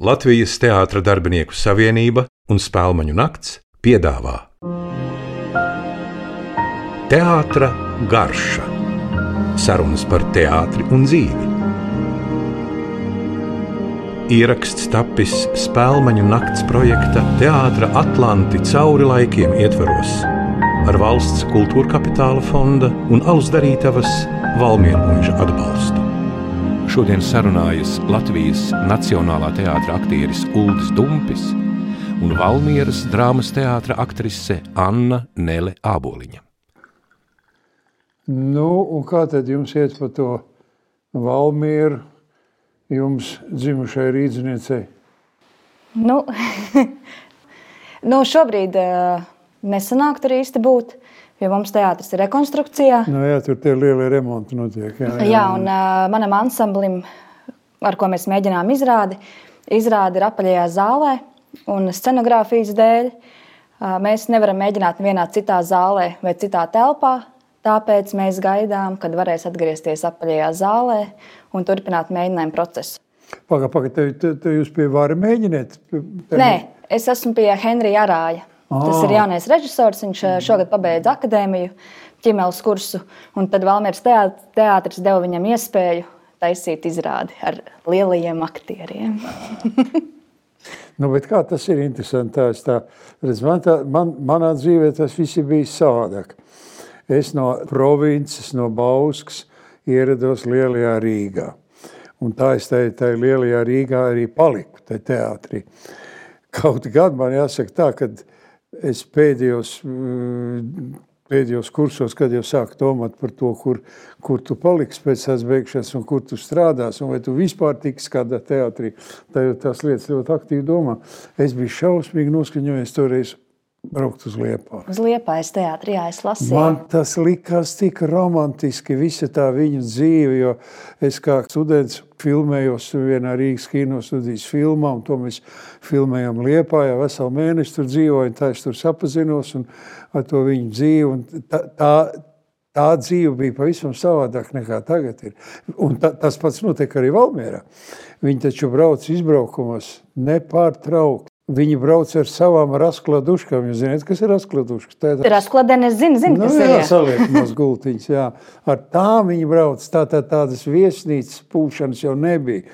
Latvijas Teātras darbinieku savienība un Spēlmaņu nakts piedāvā Teātras garša - sarunas par teātri un dzīvi. Ieraksts tapis Spēlmaņu nakts projekta Teātras Atlanti cauri laikiem ietvaros ar valsts kultūra kapitāla fonda un alus darītavas Valmiermuža atbalstu. Šodien sarunājas Latvijas Nacionālā teātris aktieris Ulris Dumpis un Valmieras drāmas teātris aktrise Anna Nele Āboliņa. Nu, un kā tad jums iet pa to Valmieru, jums dzimušai rīdzniecei? Nu, nu šobrīd uh, nesanāk tur īsti būt. Jo mums teātris ir rekonstrukcijā. Nu, jā, tur tie lielie remonti notiek. Jā, jā. jā un uh, manam ansamblim, ar ko mēs mēģinām izrādi, izrādi ir apaļajā zālē un scenogrāfijas dēļ. Uh, mēs nevaram mēģināt vienā citā zālē vai citā telpā. Tāpēc mēs gaidām, kad varēs atgriezties apaļajā zālē un turpināt mēģinājumu procesu. Pagaidām, paga, te, te, te jūs pie vāra mēģiniet? Nē, es esmu pie Henrija Arāja. Oh. Tas ir jaunais režisors. Viņš eh, šogad pabeidza akadēmiju, ķīmeles kursu. Tad Valmīras teātris deva viņam iespēju taisīt izrādi ar lielajiem aktieriem. nu, kā tas ir interesanti? Tā, tā, redz, man tā, man, manā dzīvē tas viss ir bijis savādāk. Es no provinces, no Bauskas ierados Lielajā Rīgā. Un tā es tajā, tajā Lielajā Rīgā arī paliku, tajā teātrī. Kaut gan man jāsaka tā, ka es pēdējos, mm, pēdējos kursos, kad jau sāku domāt par to, kur, kur tu paliksi pēc tās beigšanas un kur tu strādās, un vai tu vispār tiks kādā teātrī, tā jau tās lietas ļoti aktīvi domā. Es biju šausmīgi noskaņojies toreiz braukt uz Liepāju. Uz Liepājas teātri, jā, es lasīju. Man tas likās tik romantiski, visa tā viņa dzīve, jo es kā students filmējos vienā Rīgas kino studijas filmā, un to mēs filmējam Liepājā, veselu mēnesi tur dzīvoju, tā es tur sapazinos un ar to viņu dzīvi, un tā, tā, tā dzīve bija pavisam savādāk nekā tagad ir. Un ta, tas pats notiek arī Valmierā. Viņi taču brauc izbraukumos nepārtraukt. Viņi brauc ar savām raskladuškām. Jūs zināt, kas ir raskladuškas? Tā ir raskladene, es zinu, zinu nu, kas jā, ir. Jā, saliek maz gultiņas, jā. Ar tām viņi brauc, tā, tā tādas viesnīcas pūšanas jau nebija.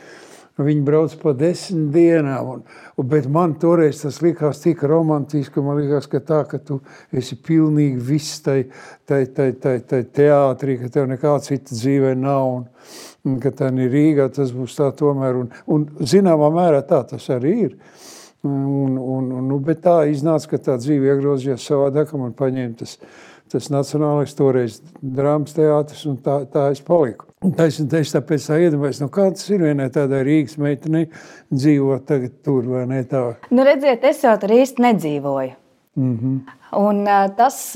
Viņi brauc pa desmit dienām, un, un, bet man toreiz tas likās tik romantiski, man likās, ka tā, ka tu esi pilnīgi viss tai, tai, tai, tai, tai teātrī, ka tev nekā cita dzīvē nav, un, un ka tā ir Rīgā, tas būs tā tomēr, un, un zināmā mērā tā tas arī ir. Un, un, un, nu, bet tā iznāca, ka tā dzīve iegrozījās savādāk, man paņēma tas, tas nacionālais toreiz drāmas teātris, un tā, tā es paliku. Un tā es, tāpēc tā iedomājos, nu kā tas ir vienai tādai Rīgas meitenei dzīvot tagad tur, vai ne tā? Nu redziet, es jau tur īsti nedzīvoju. Mm -hmm. Un tas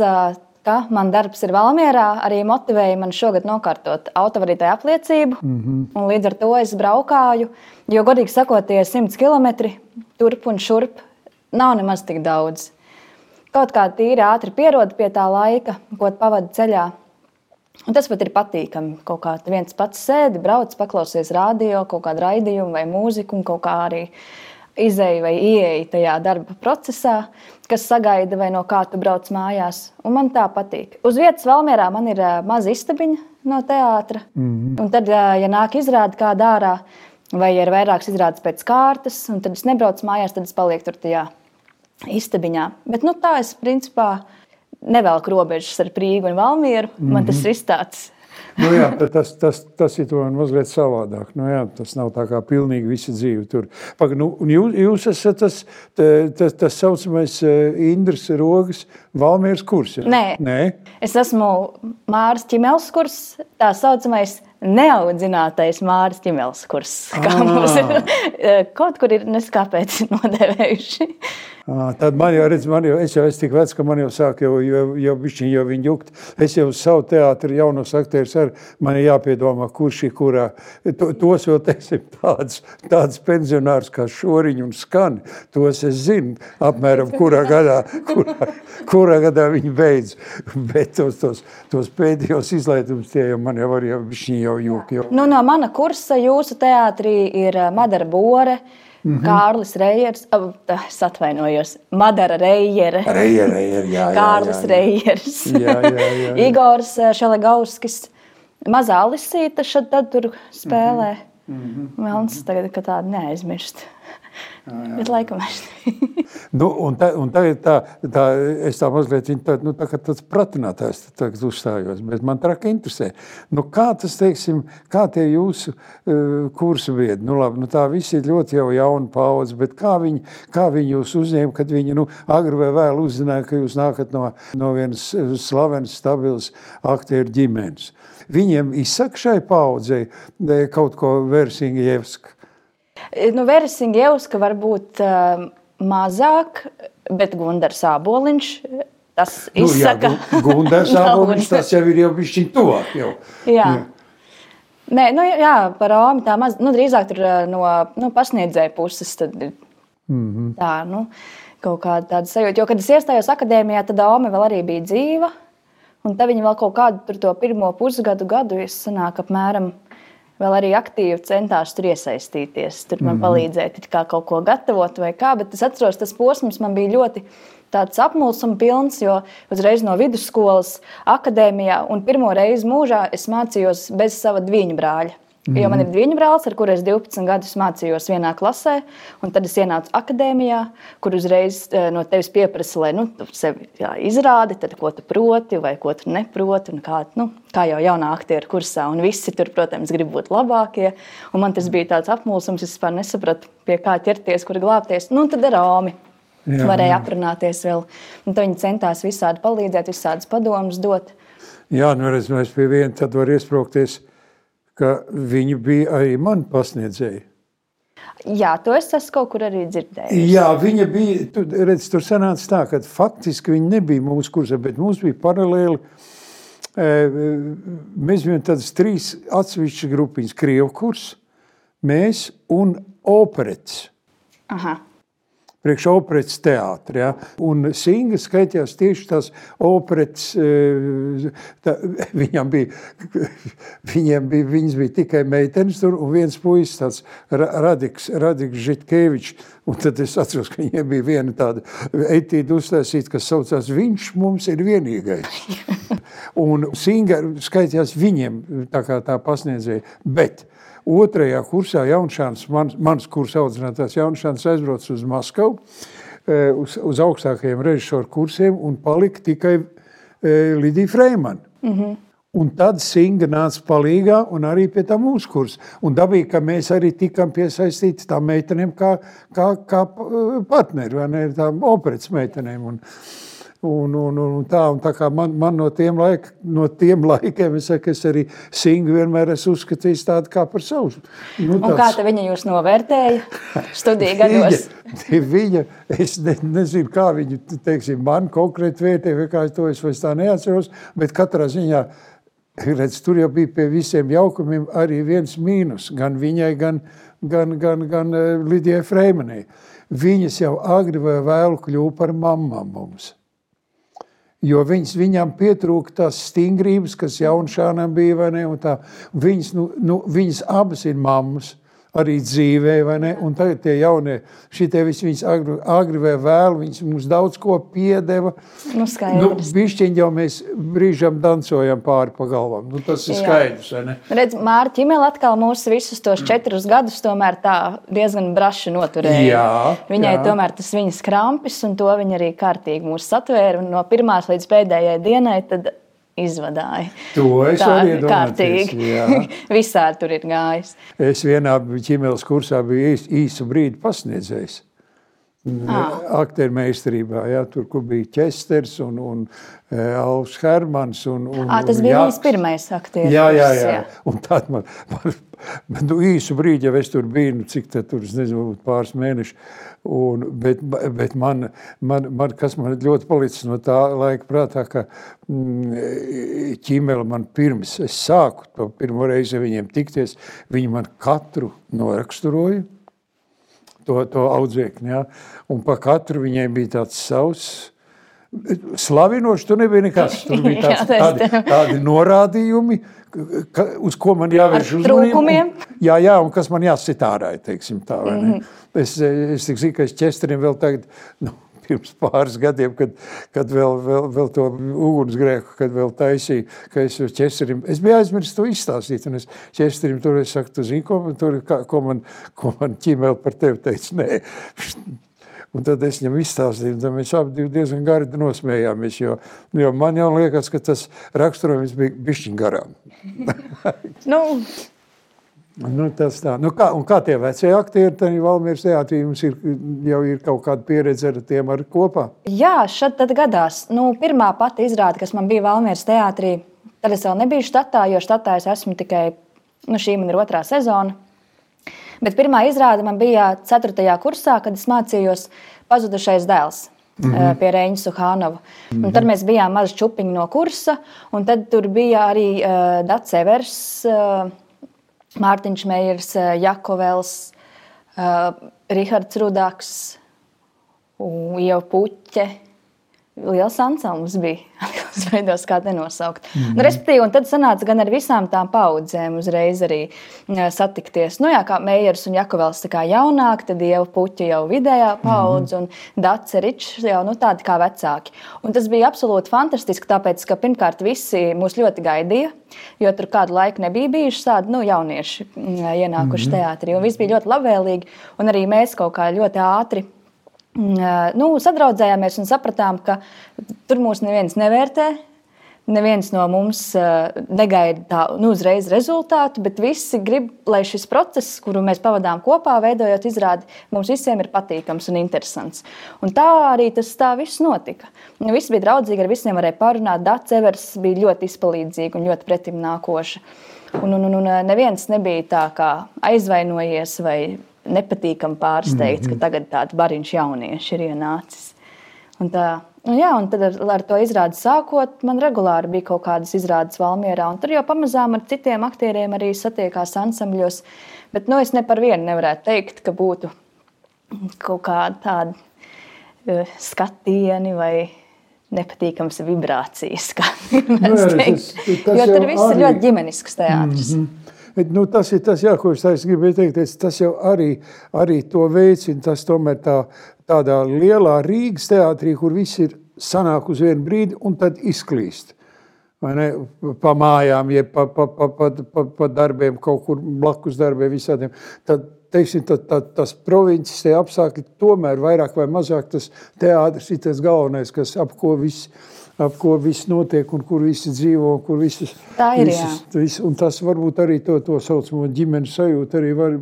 ka man darbs ir Valmjerā, arī motivēja man šogad nokārtot autovadītāju apliecību. Mm -hmm. Līdz ar to es braukāju, jo, godīgi sakot, tie 100 km turp un šurp nav nemaz tik daudz. Kaut kā tīri ātri pierod pie tā laika, ko pavadu ceļā. Un tas pat ir patīkami. Kaut kā viens pats sēdi, brauc, paklausies radio, kaut kādu raidījumu vai mūziku, un kaut kā arī izēja vai ieeja tajā darba procesā, kas sagaida vai no kā tu brauc mājās. Un man tā patīk. Uz vietas Valmjerā man ir maza istabiņa no teātra. Mm -hmm. Un tad, ja nāk izrāde kādā ārā, vai ir vairākas izrādes pēc kārtas, un tad es nebraucu mājās, tad es palieku tur tajā istabiņā. Bet nu, tā es principā nevelku robežas ar Prīgu un Valmieru. Mm -hmm. Man tas mhm. ir tāds nu, jā, tas, tas, tas ir mazliet savādāk. Nu, jā, tas nav tā kā pilnīgi visa dzīve tur. Pag, nu, jūs, jūs esat tas, tas, tas saucamais eh, Indras Rogas Valmieras kurs. Jā? Nē. Nē, es esmu Mārs Čimels kurs, tā saucamais neaudzinātais Māris Čimels kurs. Kā ah. mums ir eh, kaut kur ir neskāpēc nodēvējuši. Tad man jau, redz, man jau, es jau esmu tik vecs, ka man jau sāk jau, jau, jau bišķiņ jau viņi jukt. Es jau savu teātri jaunos aktierus ar, man ir jāpiedomā, kurš ir kurā. To, tos vēl, teiksim, tāds, tāds pensionārs kā šoriņi un skani, tos es zinu apmēram kurā gadā, kurā, kurā gadā viņi beidz. Bet tos, tos, tos pēdējos izlaidumus tie jau man jau var jau bišķiņ jau juk. Jau. Nu, no mana kursa jūsu teātrī ir Madara Bore, Mm -hmm. Kārlis Reijers, oh, es atvainojos, Madara Reijere, Reijere, Reijere, jā, jā, Kārlis jā. Igors Šelegauskis, Mazā Alisīta šad tad tur spēlē. Mm -hmm. Melns tagad, ka tādu neaizmirst. Bet laikam es Nu, un tā, un tā ir tā, tā, es tā mazliet tā, nu, tā tāds pratinātājs tagad uzstājos, bet man traki interesē. Nu, kā tas, teiksim, kā tie jūsu uh, kursu biedri, nu labi, nu tā visi ir ļoti jau jauna paudze, bet kā viņi, kā viņi jūs uzņēma, kad viņi, nu, agri vai vēl uzzināja, ka jūs nākat no, no vienas slavenas, stabilas aktieru ģimenes. Viņiem izsaka šai paudzei eh, kaut ko Versingjevska. Nu, Verisingevska varbūt uh, mazāk, bet Gundars Āboliņš tas izsaka. Nu, jā, Gu- Gundars Āboliņš, tas jau ir jau bišķiņ tuvāk jau. Jā. Nē, nu, jā, par Romu tā maz, nu, drīzāk tur no nu, pasniedzēja puses. Tad, Mm -hmm. tā, nu, kaut kāda tāda sajūta. Jo, kad es iestājos akadēmijā, tad Ome vēl arī bija dzīva. Un tad viņa vēl kaut kādu to pirmo pusgadu, gadu, es sanāku apmēram, vēl arī aktīvi centās tur iesaistīties. Tur man palīdzēja it kā kaut ko gatavot vai kā, bet es atceros, tas posms man bija ļoti tāds apmulsuma pilns, jo uzreiz no vidusskolas akadēmijā un pirmo reizi mūžā es mācījos bez sava dviņu brāļa. Jo man ir divi brālis, ar kuriem es 12 gadus mācījos vienā klasē, un tad es ienācu akadēmijā, kur uzreiz eh, no tevis pieprasa, lai nu, sevi jā, izrādi, tad, ko tu proti vai ko tu neproti. un Kā, nu, kā jau jaunā aktieru kursā, un visi tur, protams, grib būt labākie. Un man tas bija tāds apmulsums, es vispār nesapratu, pie kā ķerties, kur glābties. Nu, tad ar Romu. Jā, Varēja aprunāties vēl. Un viņi centās visādi palīdzēt, visādas padomus dot. Jā, nu redz, mēs pie viena tad var iesprūkties, ka viņi bija arī mani pasniedzēji. Jā, to es esmu kaut kur arī dzirdējis. Jā, viņa bija, tu, redz, tur sanāca tā, ka faktiski viņa nebija mūsu kursā, bet mums bija paralēli, e, mēs bijām tādas trīs atsevišķas grupiņas, Krievu kurs, mēs un operets. Aha. Priekš operas teātra. Ja? Un Singa skaitījās tieši tās operas. Tā, viņam bija, viņiem bija, viņas bija tikai meitenes tur un viens puisis, tāds Ra- Radiks, Radiks Žitkevičs. Un tad es atceros, ka viņiem bija viena tāda etīda uztaisīta, kas saucās Viņš mums ir vienīgais. Un Singa skaitījās viņiem tā kā tā pasniedzēja. Bet otrajā kursā Jaunšāns, man, mans kursa audzinātājs Jaunšāns aizbrauc uz Maskavu, eh, uz, uz augstākajiem režisoru kursiem un palika tikai eh, Lidija Freimana. Mm -hmm. Un tad Singa nāca palīgā un arī pie tā mūsu kursa. Un dabīgi, ka mēs arī tikām piesaistīti tām meitenēm kā, kā, kā eh, partneri, vai ne, tām operas meitenēm. Un, Un, un, un tā, un tā kā man, man no, tiem laik, no tiem laikiem, es, saku, es arī Singu vienmēr esmu uzskatījis tādu kā par savu. Nu, Un kā te viņa jūs novērtēja studiju gados? Viņa, viņa, es ne, nezinu, kā viņa, teiksim, man konkrēti vērtē, vai kā es to es vairs tā neatceros, bet katrā ziņā, redz, tur jau bija pie visiem jaukumiem arī viens mīnus, gan viņai, gan, gan, gan, gan eh, Lidijai Freimanai. Viņas jau agri vai vēlu kļuva par mammām mums. Jo viņas, viņam pietrūka tās stingrības, kas jaunšānam bija, ne? tā. Viņas, nu, nu, viņas abas ir mammas, arī dzīvē, vai ne? Un tagad tie jaunie, šitie visi viņas agri, agri vai vēl, viņas mums daudz ko piedeva. Nu, Nu, skaidrs. bišķiņ jau mēs brīžam dancojam pāri pa galvam. Nu, tas ir Jā. skaidrs, vai ne? Redz, Mārta Čimela atkal mūs visus tos četrus gadus tomēr tā diezgan braši noturēja. Jā, Viņai jā. tomēr tas viņas krampis, un to viņa arī kārtīgi mūs satvēra. un No pirmās līdz pēdējai dienai tad izvadāja. To es Tā iedomāties, kārtīgi. jā. Visādi tur ir gājis. Es vienā ķīmijas kursā biju īs, īsu brīdi pasniedzējis. Aktieru meistarībā, jā, tur bija Česters un, un e, Alfs Hermans. Un, un, À, tas bija viņas pirmais aktieris. Jā, jā, jā. Un tad man, man, man nu, īsu brīdi, ja es tur biju, nu, cik tad tur, es nezinu, pāris mēneši, un, bet, bet man, man, man, kas man ļoti palicis no tā laika prātā, ka mm, ķīmela man pirms es sāku to pirmo reizi viņiem tikties, viņi man katru noraksturoja, to, to audzēkni, ja? un pa katru viņai bija tāds savs Slavinoši tur nebija nekas. Tur bija tāds, tādi, tādi norādījumi, ka, uz ko man jāvērš uzmanība. Jā, jā, un kas man jāsit ārā, teiksim tā. Mm -hmm. Es, es tik zinu, ka es ķesterim vēl tagad, nu, pirms pāris gadiem, kad, kad vēl, vēl, vēl to ugunsgrēku, kad vēl taisīju, ka es ķesterim, es biju aizmirsis to izstāstīt, un es ķesterim tur, es saku, tu zini, ko, tur, ko man, ko man ķimēl par tevi teica, nē, Un tad es viņam izstāstīju, un mēs abi diezgan gari nosmējāmies. Jo, jo man jau liekas, ka tas raksturojums bija bišķiņ garām. nu. Nu, tas tā. Nu, kā, un kā tie vecie aktieri, tad Valmieras teātrī jums ir, jau ir kaut kāda pieredze ar tiem ar kopā? Jā, šad tad gadās. Nu, pirmā pati izrāde, kas man bija Valmieras teātrī, tad es vēl nebiju štatā, jo štatā es esmu tikai, nu šī man ir otrā sezona. Bet pirmā izrāde man bija 4. kursā, kad es mācījos pazudušais dēls. Mm -hmm. Pie Reņģa Suhānova. Mm -hmm. Tad mēs bijām mazi čupiņi no kursa, un tad tur bija arī uh, Dārts Evers, uh, Mārtiņš Meijers, uh, Jakovels, uh, Rihards Rudaks, Ieva Puķe. Liels ansamblis bija. Es veidos, kā te nosaukt. Mm -hmm. nu, respektīvi, un tad sanāca gan ar visām tām paudzēm uzreiz arī satikties. Nu, jā, kā Meijers un Jakovels tā kā jaunāki, tad jau puķi jau vidējā paudze mm -hmm. un Dace Ričs jau nu, tādi kā vecāki. Un tas bija absolūti fantastiski, tāpēc, ka pirmkārt visi mūs ļoti gaidīja, jo tur kādu laiku nebija bijuši tādi nu, jaunieši ienākuši mm -hmm. teātrī. Un viss bija ļoti labvēlīgi, un arī mēs kaut kā ļoti ātri Mm, nu, sadraudzējāmies un sapratām, ka tur mūs neviens nevērtē. Neviens no mums negaida tādu nu, uzreiz rezultātu, bet visi grib, lai šis process, kuru mēs pavadām kopā, veidojot izrādi, mums visiem ir patīkams un interesants. Un tā arī tas tā viss notika. Visi bija draudzīgi, ar visiem varēja parunāt. Dārts Evers bija ļoti izpalīdzīgs un ļoti pretim nākošs. Un, un, un, un neviens nebija tā kā aizvainojies vai nepatīkami pārsteigts, mm -hmm. ka tagad tāds bariņš jaunieši ir ienācis. Un tā, un jā, un tad ar, ar to izrādi sākot, man regulāri bija kaut kādas izrādes Valmierā, un tur jau pamazām ar citiem aktieriem arī satiekās ansambļos, bet nu, es ne par vienu nevarētu teikt, ka būtu kaut kāda tāda uh, skatieni vai nepatīkamas vibrācijas, kā nu, teiktu. Jo tur viss arī... ir ļoti ģimenisks teātris. Mm -hmm. Bet, nu, tas ir tas, jā, ko es gribēju teikt. Tas jau arī, arī to veicina. Tas tomēr tā, tādā lielā Rīgas teātrī, kur viss ir sanāk uz vienu brīdi un tad izklīst. Pa mājām, jeb pa, pa, pa, pa, pa, pa darbiem, kaut kur blakus darbiem, visādiem. Tad, teiksim, tā, tā, tas provinces apstākļi tomēr vairāk vai mazāk tas teātris ir tas galvenais, kas apko viss ap ko viss notiek un kur visi dzīvo. Kur visas, Tā ir. Visas, vis, un tas varbūt arī to, to saucamo ģimenes sajūtu arī var.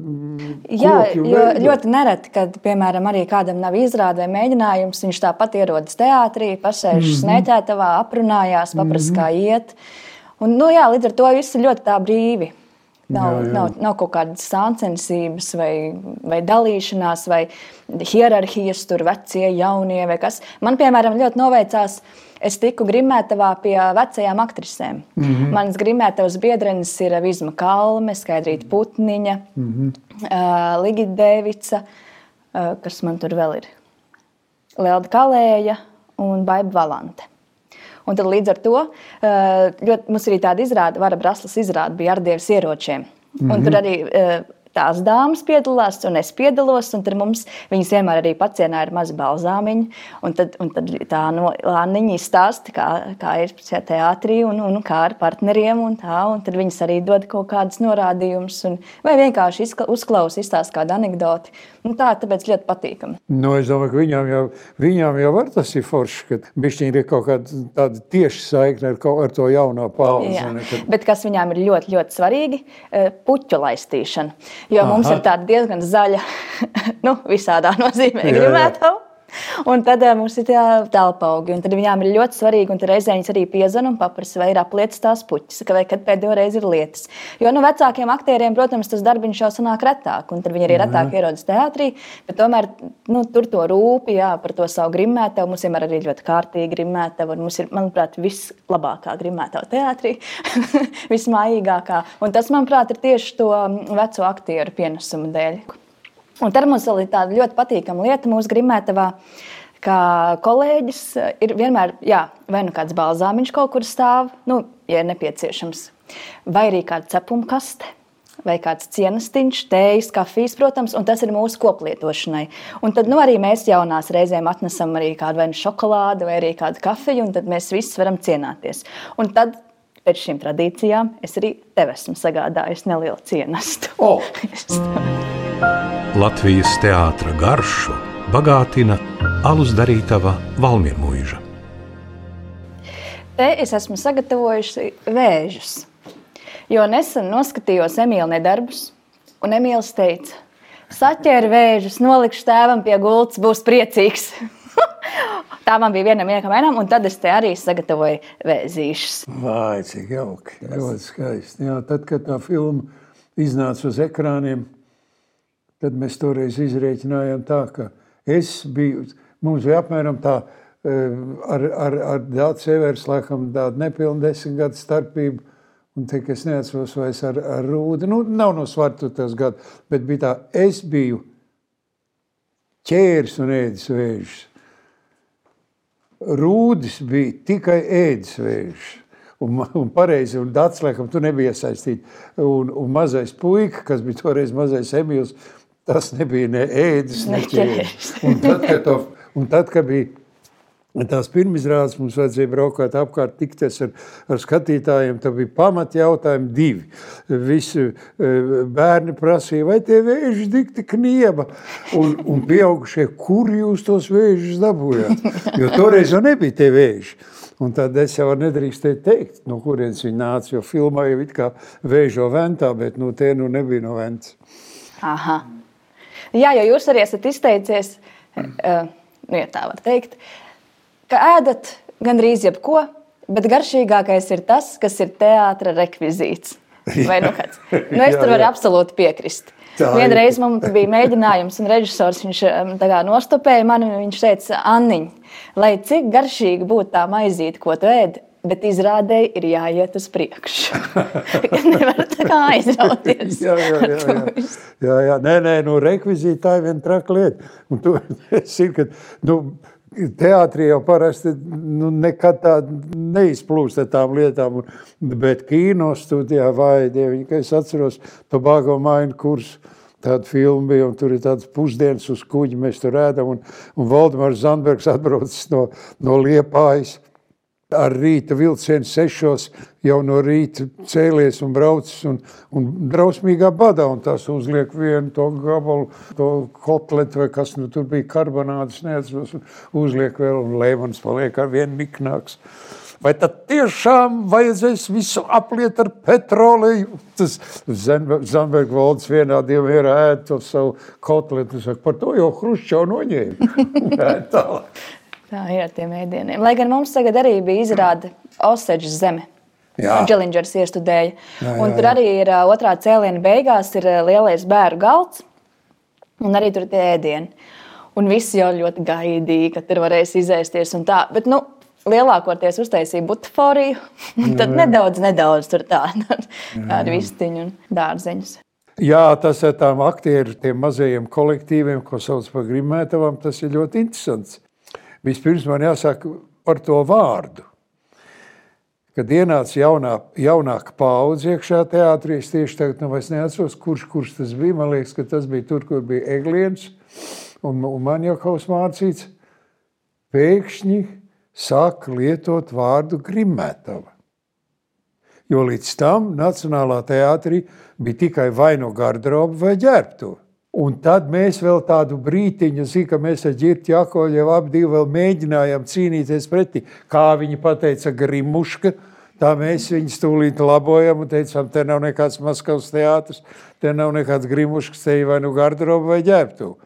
Jā, jo veidot. ļoti nereti, kad, piemēram, arī kādam nav izrāde vai mēģinājums, viņš tāpat ierodas teātrī, pasēž mm -hmm. snēķētavā, aprunājās, paprasa, mm -hmm. kā iet. Un, nu, jā, līdz ar to viss ir ļoti tā brīvi. Nav, jā, jā. nav, nav kaut kādas sāncensības, vai, vai dalīšanās, vai hierarhijas, tur vecie, jaunie vai kas. Man, piemēram, ļoti noveicās uh, es tiku grimētavā pie vecajām aktrisēm. Mm -hmm. Manas grimētavas biedrenes ir Vizma Kalme, Skaidrīta Putniņa, mm -hmm. uh, Ligita Devica, uh, kas man tur vēl ir, Lielda Kalēja un Baiba Valante. Un tad līdz ar to uh, ļoti, mums ir tāda izrāde, Vara Braslas izrāde bija ar dievs ieročiem. Mm -hmm. Un tur arī uh, tās dāmas piedalās, un es piedalos. Un tad mums viņas vienmēr arī pacienā ar mazu balzāmiņu. Un tad, un tad tā no Lāniņa izstāsta, kā, kā ir teātrī un, un kā ar partneriem. Un tā, un tad viņas arī dod kaut kādus norādījumus, un, vai vienkārši uzklausa, izstāsta kādu anekdoti. Nu, tā tāpēc ļoti patīkami. Nu, es domāju, ka viņām jau, viņām jau var tas ir forši, ka bišķiņi ir kaut kāda tāda tieši saikne ar, ar to jauno paudzi. Kad... bet kas viņām ir ļoti, ļoti svarīgi eh, - puķu laistīšana. Jo Aha. mums ir tāda diezgan zaļa, nu, visādā nozīmē grimētava. Un tad uh, mums ir tā telpa augi, un tad viņām ir ļoti svarīgi, un reizē viņas arī piezvan un paprasa, vai ir aplietas tās puķis, vai kad pēdējo reizi ir lietas. Jo nu, vecākiem aktieriem, protams, tas darbiņš jau sanāk retāk, un tad viņi arī retāk ierodas teātrī, bet tomēr nu, tur to rūpi, jā, par to savu grimētavu. Mums vienmēr arī ļoti kārtīgi grimētava, un mums ir, manuprāt, vislabākā grimētava teātrī, vismājīgākā. Un tas, manuprāt, ir tieši to veco aktieru pienesumu dēļ. Un vēl ir tāda ļoti patīkama lieta mūsu grimētavā, ka kolēģis ir vienmēr, jā, vai nu kāds balzāmiņš kaut kur stāv, nu, ja ir nepieciešams, vai arī kāda cepuma kaste vai kāds cienestiņš, tējas, kafijas, protams, un tas ir mūsu koplietošanai. Un tad nu, arī mēs jaunās reizēm atnesam arī kādu vai nu šokolādi vai arī kādu kafiju, un tad mēs visi varam cienāties. Un tad pēc šīm tradīcijām es arī tev esmu sagādājis nelielu cienestu. Oh. Latvijas teātra garšu bagātina alus darītava Valmiermuiža. Te es esmu sagatavojusi vēžus, jo nesen noskatījos Emīļa nedarbus, un Emīls teica, saķēri vēžus, nolikšu tēvam pie gultas, būs priecīgs. Tā man bija viena no mainām, un tad es te arī sagatavoju vēzīšus. Vai, cik jauki. Ļoti skaisti. Jā, tad, kad tā filma iznāca uz ekrāniem, tad mēs toreiz izrēķinājām tā, ka es biju, mums bija apmēram tā, eh, ar, ar, ar Dāts Evers, laikam, tāda nepilna desmit gadu starpība, un te, es neatceros vairs ar, ar Rūdi, nu, nav no svartu tas gadu, bet bija tā, es biju ķērs un ēdis vēžus. Rūdis bija tikai ēdis vēžus. Un, un pareizi, un Dārts, laikam, tu nebija iesaistīts. Un, un mazais puika, kas bija toreiz mazais Emīls, tas nebija ne ēdis, ne ķēris. Un tad, kad, to, un tad, kad bija Tās pirmizrādes mums vajadzēja braukāt apkārt, tikties ar, ar skatītājiem. Tā bija pamata jautājumi divi. Visi e, bērni prasīja, vai tie vēži dikti knieba? Un, un pieaugušie, kur jūs tos vēžus dabūjāt? Jo toreiz jau nebija tie vēži. Un tad es jau nedrīkstēju teikt, no kurienes viņi nāca, jo filmā jau it kā vēžo ventā, bet nu tie nu nebija no ventas. Aha. Jā, jo jūs arī esat izteicies, uh, nu, ja tā var teikt, ka ēdat gandrīz jebko, bet garšīgākais ir tas, kas ir teātris rekvizīts. Vai nu kāds? Nu, es tur varu absolūti piekrist. Vienreiz man bija mēģinājums, un režisors viņš um, nostopēja mani. Viņš teica, Anniņ, lai cik garšīgi būtu tā maizīte, ko tu ēdi, bet izrādēji ir jāiet uz priekšu. Nevar tā kā aizrauties. jā, jā, jā, jā. jā, jā. Nē, nē, nu, rekvizīti tā ir viena traka lieta. Un tu, es zinu, ka, nu, Teātrī jau parasti nu, nekad tā neizplūst ar tām lietām, bet kino studijā vai dieviņi, ka es atceros Tobago mainu kursu, tāda filma bija, un tur ir tāds pusdienas uz kuģi, mēs tur ēdam, un, un Valdemars Zandbergs atbraucis no, no Liepājas, ar rīta vilcienu sešos jau no rīta cēlies un braucis un, un drausmīgā badā, un tas uzliek vienu to gabalu, to kotletu vai kas nu tur bija karbonādes, neatceros, uzliek vēl un lēmans paliek ar vienu niknāks. Vai tad tiešām vajadzēs visu apliet ar petroleju? Tas Zanberga valdes vienā dienā ir ēd to savu kotletu, saka, par to jau Hruščov noņēma. Tā ir ar tiem ēdieniem. Lai gan mums tagad arī bija izrāde Oseģis zeme. Dželingers iestudēja. Jā, jā, jā. Un tur arī ir otrā cēliena beigās ir lielais bērnu galds. Un arī tur tie ēdieni. Un visi jau ļoti gaidīja, ka tur varēs izēsties un tā. Bet, nu, lielākoties uztaisīja butaforiju, un tad jā, jā. nedaudz, nedaudz tur tādu tā vistiņu un dārzeņus. Jā, tas ir tām aktieriem, tiem mazajiem kolektīviem, ko sauc par grimētavām, tas ir ļoti interesants. Vispirms man jāsaka par to vārdu. Kad ienāca jaunā, jaunāka paudze iekšā teātrī, es tieši tagad nu, neatceros, kurš, kurš tas bija. Man liekas, ka tas bija tur, kur bija Egliens un, un man jau kaut kas mācīts. Pēkšņi sāk lietot vārdu grimētava. Jo līdz tam Nacionālā teātrī bija tikai vai no garderoba vai ģērbtuve. Un tad mēs vēl tādu brīdiņu, ka mēs ar Girtu Jakovu jau abi mēģinājām cīnīties pretī. Kā viņi teica, grimuška, tā mēs viņus tūlīt labojam un teicām, te nav nekāds Maskavas teātris, te nav nekāds grimuškas, te vai nu garderoba vai ģērbtu.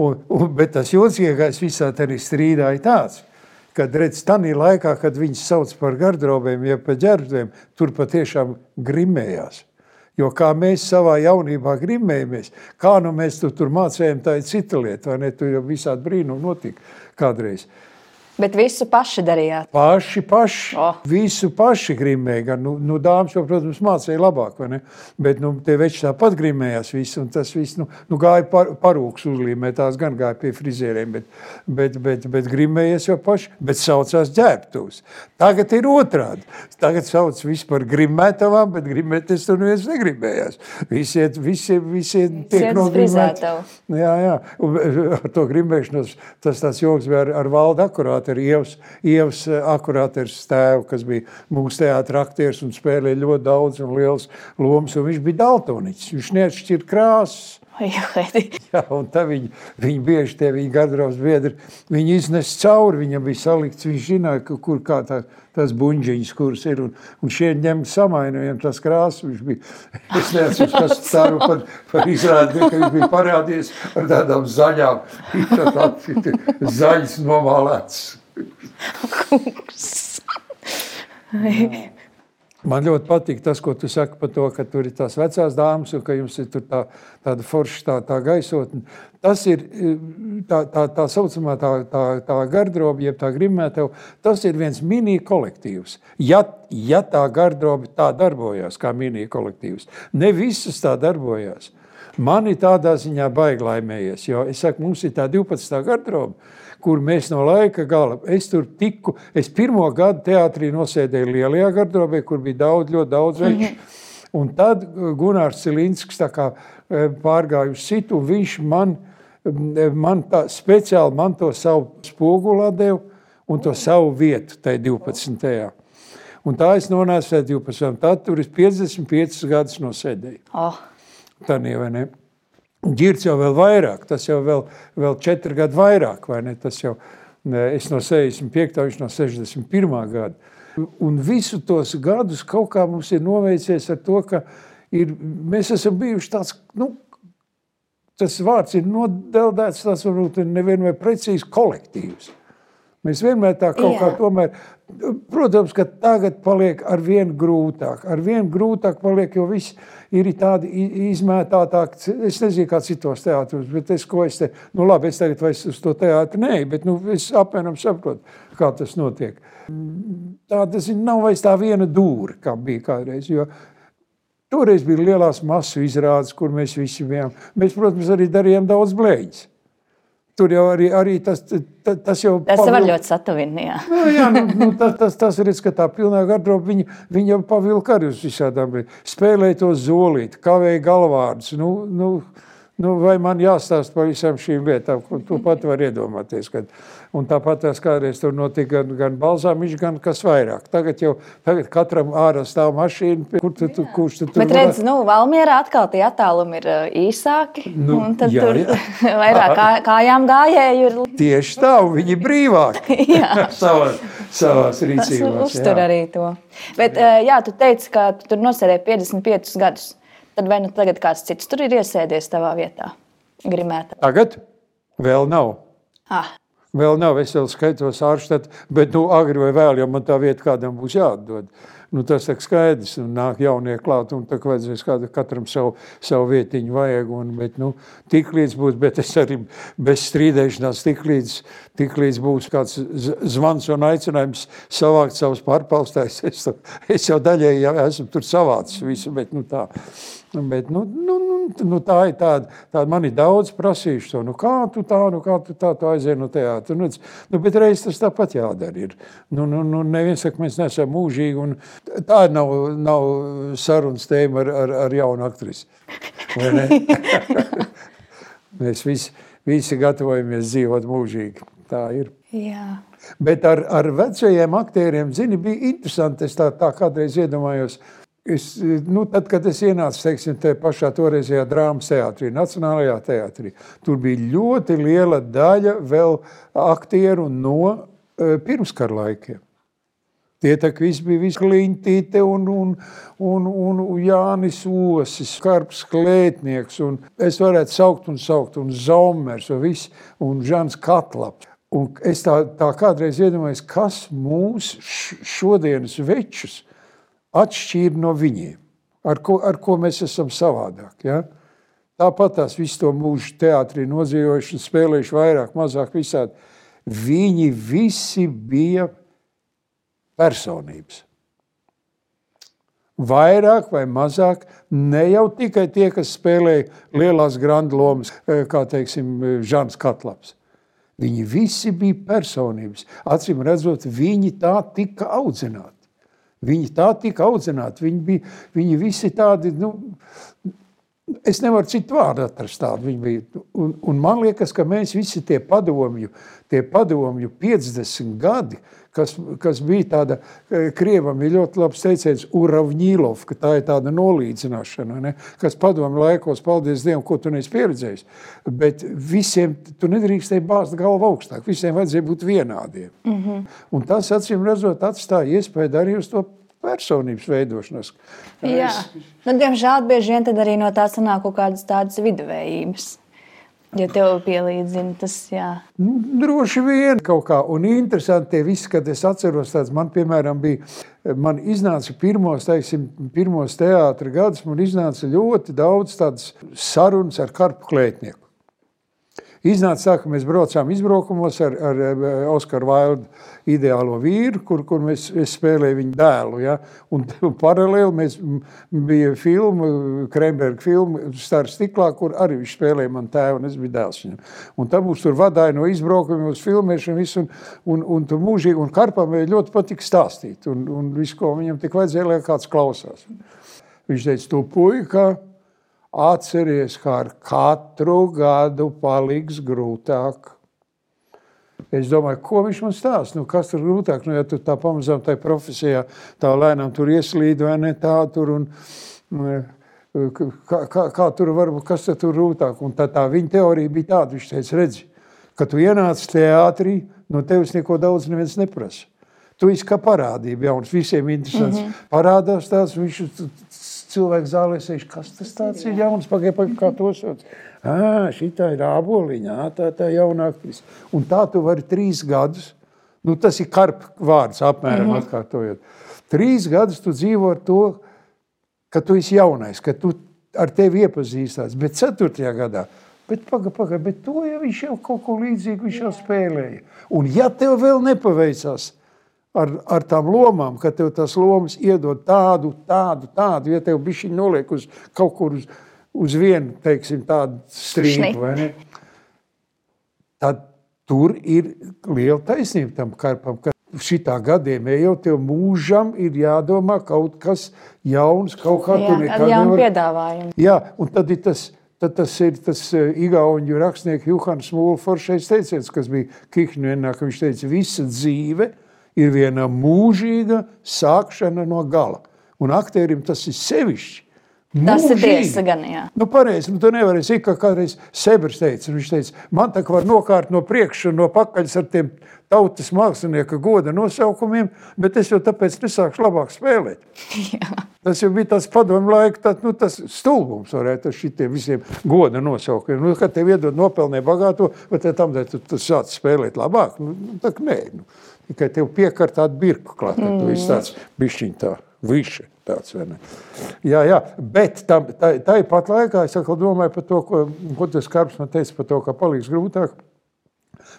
Un, un, bet tas jocīgākais visā tajā strīdā ir tāds, kad redz, tanī laikā, kad viņus sauc par garderobiem, ja par ģērbtuviem, tur patiešām grimējās. Jo kā mēs savā jaunībā grimējamies, kā nu mēs tu, tur mācījām, tā ir cita lieta, vai ne? Tur jau visādi brīnumi notika kādreiz. Bet visu paši darījāt. Paši, paši. Oh. Visu paši grimēja. Nu, nu, dāmas jau, protams, mācīja labāk, vai ne? Bet nu, tie veči tāpat grimējās visi, un tas viss nu, nu, gāja par, parūks uzlīmē, tās gan gāja pie frizieriem, bet, bet, bet, bet grimējies jau paši, bet saucās ģērbtūs. Tagad ir otrādi. Tagad sauc visu par grimētavām, bet grimēties tur neviens negribējās. Visiet, visi, visi tiek nogrimēti. Jā, jā. Un ar to grimēšanos tas tāds joks bija ar, ar valdu akurāti ar Ievas, Ievas eh, akurāters tēvu, kas bija mūsu teātra aktieris un spēlēja ļoti daudz un liels lomas, un viņš bija daltoniķis, viņš neatšķir krāsas. Jā, un tā viņi, viņi bieži tie viņa garderobas biedri, viņi iznes cauri, viņam bija salikts, viņš zināja, ka, kur kā tā, tās buņģiņas, kuras ir, un, un šie ņem samainojam tās krāsas, viņš bija, es neatceros, kas ceru par, par izrādi, ka viņš bija parādījies ar tādām zaļām, zaļas nomālētas. Man ļoti patīk tas, ko tu saki par to, ka tur ir tās vecās dāmas un ka jums ir tā, tāda forša tā, tā gaisotne. Tas ir tā, tā, tā saucamā tā, tā, tā garderoba, jeb tā grimētava, tas ir viens mini kolektīvs. Ja, ja tā garderoba tā darbojās kā mini kolektīvs, ne visas tā darbojās. Man ir tādā ziņā baigi laimējies, jo es saku, mums ir tā 12. garderoba, kur mēs no laika gala, es tur tiku, es pirmo gadu teātrī nosēdēju lielajā gardrobē, kur bija daudz, ļoti daudz veču. Mm -hmm. Un tad Gunārs Cilinskis e, pārgāja uz citu, un viņš man, e, man tā, speciāli man to savu spogulā deva un to savu vietu tai 12. Un tā es nonācu pēc 12. Un tad tur es 55 gadus nosēdēju. Oh. Tā nie, vai ne? Girts jau vēl vairāk, tas jau vēl, vēl četri gadi vairāk, vai ne? Tas jau, es no 65. viņš no 61. gada. Un visu tos gadus kaut kā mums ir noveicies ar to, ka ir, mēs esam bijuši tāds, nu, tas vārds ir nodeldēts, tas varbūt nevienmēr precīzi kolektīvs. Mēs vienmēr tā kaut Jā. kā tomēr, protams, ka tagad paliek ar vien grūtāk, ar vien grūtāk paliek, jo viss ir tādi izmētātāki, es nezinu, kā citos teātros, bet es, ko es te, nu labi, es tagad vairs uz to teātri nē, bet nu, es apmēram saprotu, kā tas notiek. Tā, tas nav vairs tā viena dūra, kā bija kādreiz, jo toreiz bija lielās masu izrādes, kur mēs visi bijām. Mēs, protams, arī darījām daudz blēģis. Tur jau arī, arī tas, tas, tas jau tas pavil... var ļoti satuvini. Jā, nu, jā nu, nu, tas, tas, tas ir, ka tā pilnā garderoba, viņa, viņa jau pavilka arī uz visādām, spēlēja to zolīti, kavēja galvārdus, nu, nu, nu, vai man jāstāst par visām šīm lietām, ko tu pat var iedomāties, kad, Un tāpat tās kādreiz tur notika gan, gan balzāmiņš, gan kas vairāk. Tagad jau tagad katram ārā stāv mašīna, kur tu, tu, kurš tu tur Bet redz, nu, Valmierā atkal tie attālumi ir īsāki, nu, un tad jā, tur jā. vairāk kā, kājām gājēju ir. Tieši tā, viņi brīvāki savās, savās rīcībās. Uztur arī to. Bet, jā, tu teici, ka tu tur nosēdēji 55 gadus. Tad vai nu tagad kāds cits tur ir iesēdies tavā vietā? Grimētā. Tagad vēl nav. Ah. Vēl nav, es vēl skaitos ārštat, bet nu, agri vai vēl, jo man tā vieta kādam būs jāatdod. Nu, tas ir skaidrs, un nāk jaunie klāt, un tā vajadzēs kādu, katram savu, savu vietiņu vajag, un, bet, nu, tik līdz būs, bet es arī bez strīdēšanās, tik līdz, tik līdz būs kāds zvans un aicinājums savākt savus pārpalstājus, es, es jau daļēji jau esmu tur savācis visu, bet, nu, tā. Bet, nu, nu, nu, nu, tā ir tāda, tāda man ir daudz prasījuši to, nu kā tu tā, nu kā tu tā, tu aizēji no teātra. Nu, nu, bet reiz tas tāpat jādara ir. Nu, nu, nu, neviens saka, mēs nesam mūžīgi, un tā nav, nav sarunas tēma ar, ar, ar jaunu aktrisi. mēs visi, visi gatavojamies dzīvot mūžīgi. Tā ir. Jā. Bet ar, ar vecajiem aktieriem, zini, bija interesanti, es tā, tā kādreiz iedomājos, uh, Es, nu, tad, kad es ienācu teiksim, te pašā toreizajā drāmas teātrī, Nacionālajā teātrī, tur bija ļoti liela daļa vēl aktieru no uh, pirmskara laikiem. Tie tā kā viss bija Kliņtīte un, un, un, un Jānis Osis, Karps Klētnieks, un es varētu saukt un saukt, un Zomers, un, viss, un Žans Katlaps. Un es tā, tā kādreiz iedomājos, kas mūs šodienas večus atšķīra no viņiem, ar ko, ar ko mēs esam savādāk. Ja? Tāpat tās visu to mūžu teātrī nodzīvojuši un spēlējuši vairāk, mazāk visādi. viņi visi bija personības. Vairāk vai mazāk, ne jau tikai tie, kas spēlēja lielās grandu lomas, eh, kā teiksim, Žants Katlaps. Viņi visi bija personības. Acīm redzot, viņi tā tika audzināti. Viņi tā tika audzināti. Viņi, bija, viņi visi tādi, nu, es nevaru citu vārdu atrast tādu. Viņi bija. Un, un man liekas, ka mēs visi tie padomju, tie padomju 50 gadi, kas, kas bija tāda, e, Krievam ir ļoti labs teiciens, Uravņīlov, ka tā ir tāda nolīdzināšana, ne? kas padomju laikos, paldies Dievam, ko tu neesi pieredzējis. Bet visiem, tu nedrīkstēji bāzt galvu augstāk, visiem vajadzēja būt vienādiem. Mm -hmm. Un tas, acīm redzot, atstāja iespēju arī uz to personības veidošanos. Jā, es... nu, diemžēl bieži vien arī no tā sanāk kaut kādas tādas viduvējības. Ja tev pielīdzina tas, jā. Droši vien kaut kā. Un interesanti tie visi, kad es atceros tāds, man, piemēram, bija, man iznāca pirmos, teiksim, pirmos teātra gadus, man iznāca ļoti daudz tādas sarunas ar karpu klētnieku. Iznāca tā, ka mēs braucām izbraukumos ar, ar Oskaru Vaildu ideālo vīru, kur, kur mēs spēlējām viņa dēlu. Ja? Un, un paralēli mēs bija filma, Kremberga filma, Stars stiklā, kur arī viņš spēlēja man tēvu, un es biju dēls viņam. Un tam mums tur vadāja no izbraukumiem uz filmēšanu visu, un, un, un tur mūžīgi, un Karpam ļoti patika stāstīt, un, un visu, ko viņam tik vajadzēja, lai kāds klausās. Viņš teica, tu puika, Atceries, ka ar katru gadu paliks grūtāk. Es domāju, ko viņš man stāsta. Nu, kas tur grūtāk? Nu, ja tu tā pamazām tajā profesijā tā lēnām tur ieslīd vai ne tā tur. Un, nu, kā, kā, kā tur var būt, kas tur grūtāk? Un tā, tā viņa teorija bija tāda, viņš teica, redzi, ka tu ienāc teātrī, no tevis neko daudz neviens neprasa. Tu esi kā parādība jauns, visiem interesants. Mm -hmm. Parādās tās, viņš cilvēks zālē sēž, kas tas tāds ir jauns, pagaid, pagaid, kā to sauc. Ā, šitā ir āboliņa, tā tā jauna aktrise. Un tā tu vari trīs gadus, nu tas ir karp vārds apmēram mm -hmm. atkārtojot. Trīs gadus tu dzīvo ar to, ka tu esi jaunais, ka tu ar tevi iepazīstās, bet ceturtajā gadā Bet, pagaidi, pagaidi, bet to jau viņš jau kaut ko līdzīgu viņš jau spēlēja. Un, ja tev vēl nepaveicās, ar, ar tām lomām, ka tev tās lomas iedod tādu, tādu, tādu, ja tev bišķiņ noliek uz kaut kur uz, uz vienu, teiksim, tādu ne? Tad tur ir liela taisnība tam karpam, ka šitā gadiem ejot, tev mūžam ir jādomā kaut kas jauns, kaut kā Jā, tu nekad nevar. piedāvājumu. Jā, un tad ir tas, tad tas ir tas uh, igauņu rakstnieks Juhans Mūla foršais teiciens, kas bija Kihņuenā, ka viņš teica, visa dzīve – ir viena mūžīga sākšana no gala. Un aktierim tas ir sevišķi. Tas Mūžīgi. ir tiesa, gan jā. Nu, pareizi, nu, tu nevari zināt, kā kādreiz Sebers teica. Viņš teica, man tā kā var nokārt no priekša un no pakaļas ar tiem tautas mākslinieka goda nosaukumiem, bet es jau tāpēc nesākšu labāk spēlēt. Jā. Tas jau bija tāds padomu laika, tā, nu, tas stulbums varētu ar šitiem visiem goda nosaukumiem. Nu, kad tev iedod nopelnē bagāto, vai te tam, tu, tu sāc spēlēt labāk? Nu, tā nē, nu. Tikai tev piekar tādu birku klāt, mm. tu esi tāds bišķiņ tā, viši tāds, vai ne? Jā, jā, bet tam, tā, tāpat laikā es atkal domāju par to, ko, ko tas Karps man teica par to, ka paliks grūtāk.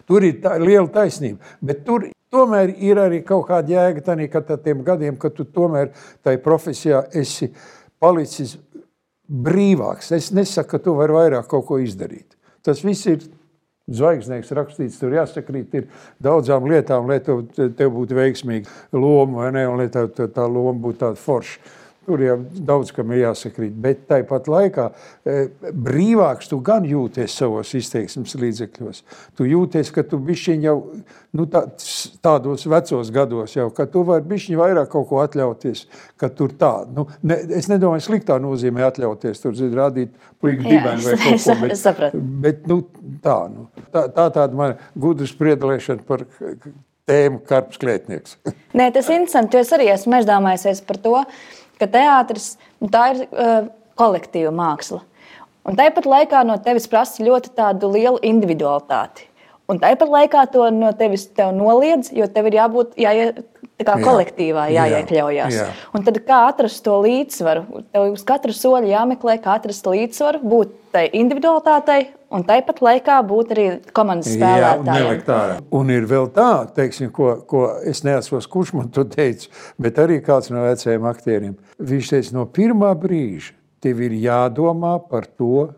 Tur ir tā, liela taisnība, bet tur tomēr ir arī kaut kāda jēga tanī, ka tiem gadiem, kad tu tomēr tai profesijā esi palicis brīvāks. Es nesaku, ka tu vari vairāk kaut ko izdarīt. Tas viss ir Zvaigznēs rakstīts, tur jāsakrīt ir daudzām lietām, lai tev, tev būtu veiksmīga loma, vai ne, un lai tā, tā, tā loma būtu tāda forša. Jau daudz kam ir jāsakrīt, bet tāpat laikā e, brīvāks tu gan jūties savos izteiksmes līdzekļos. Tu jūties, ka tu bišķiņ jau nu, tā, tādos vecos gados jau, ka tu vari bišķiņ vairāk kaut ko atļauties, tur tā. Nu, ne, es nedomāju sliktā nozīmē atļauties, tur zid rādīt pliku dibeni vai kaut ko, bet, bet nu, tā, nu, tā, tā tāda man gudras priedalēšana par tēmu karps klētnieks. Nē, tas ir interesanti, jo es arī esmu meždāmājusies par to, ka teātris nu, ir uh, kolektīva māksla. Un tāpat laikā no tevis prasa ļoti lielu individualitāti. Un tāpat laikā to no tevis te noliedz, jo tev ir jābūt, jā, kā kolektīvā jāiekļaujas. Jā, jā. Un tad kā atrast to līdzsvaru? Tev uz katru soļu jāmeklē, kā atrast līdzsvaru, būt tai individualitātei un tāpat laikā būt arī komandas spēlētājiem. Jā, un ir vēl tā, teiksim, ko, ko es neatceros, kurš man to teica, bet arī kāds no vecajiem aktieriem. Viņš teica, no pirmā brīža tev ir jādomā par to,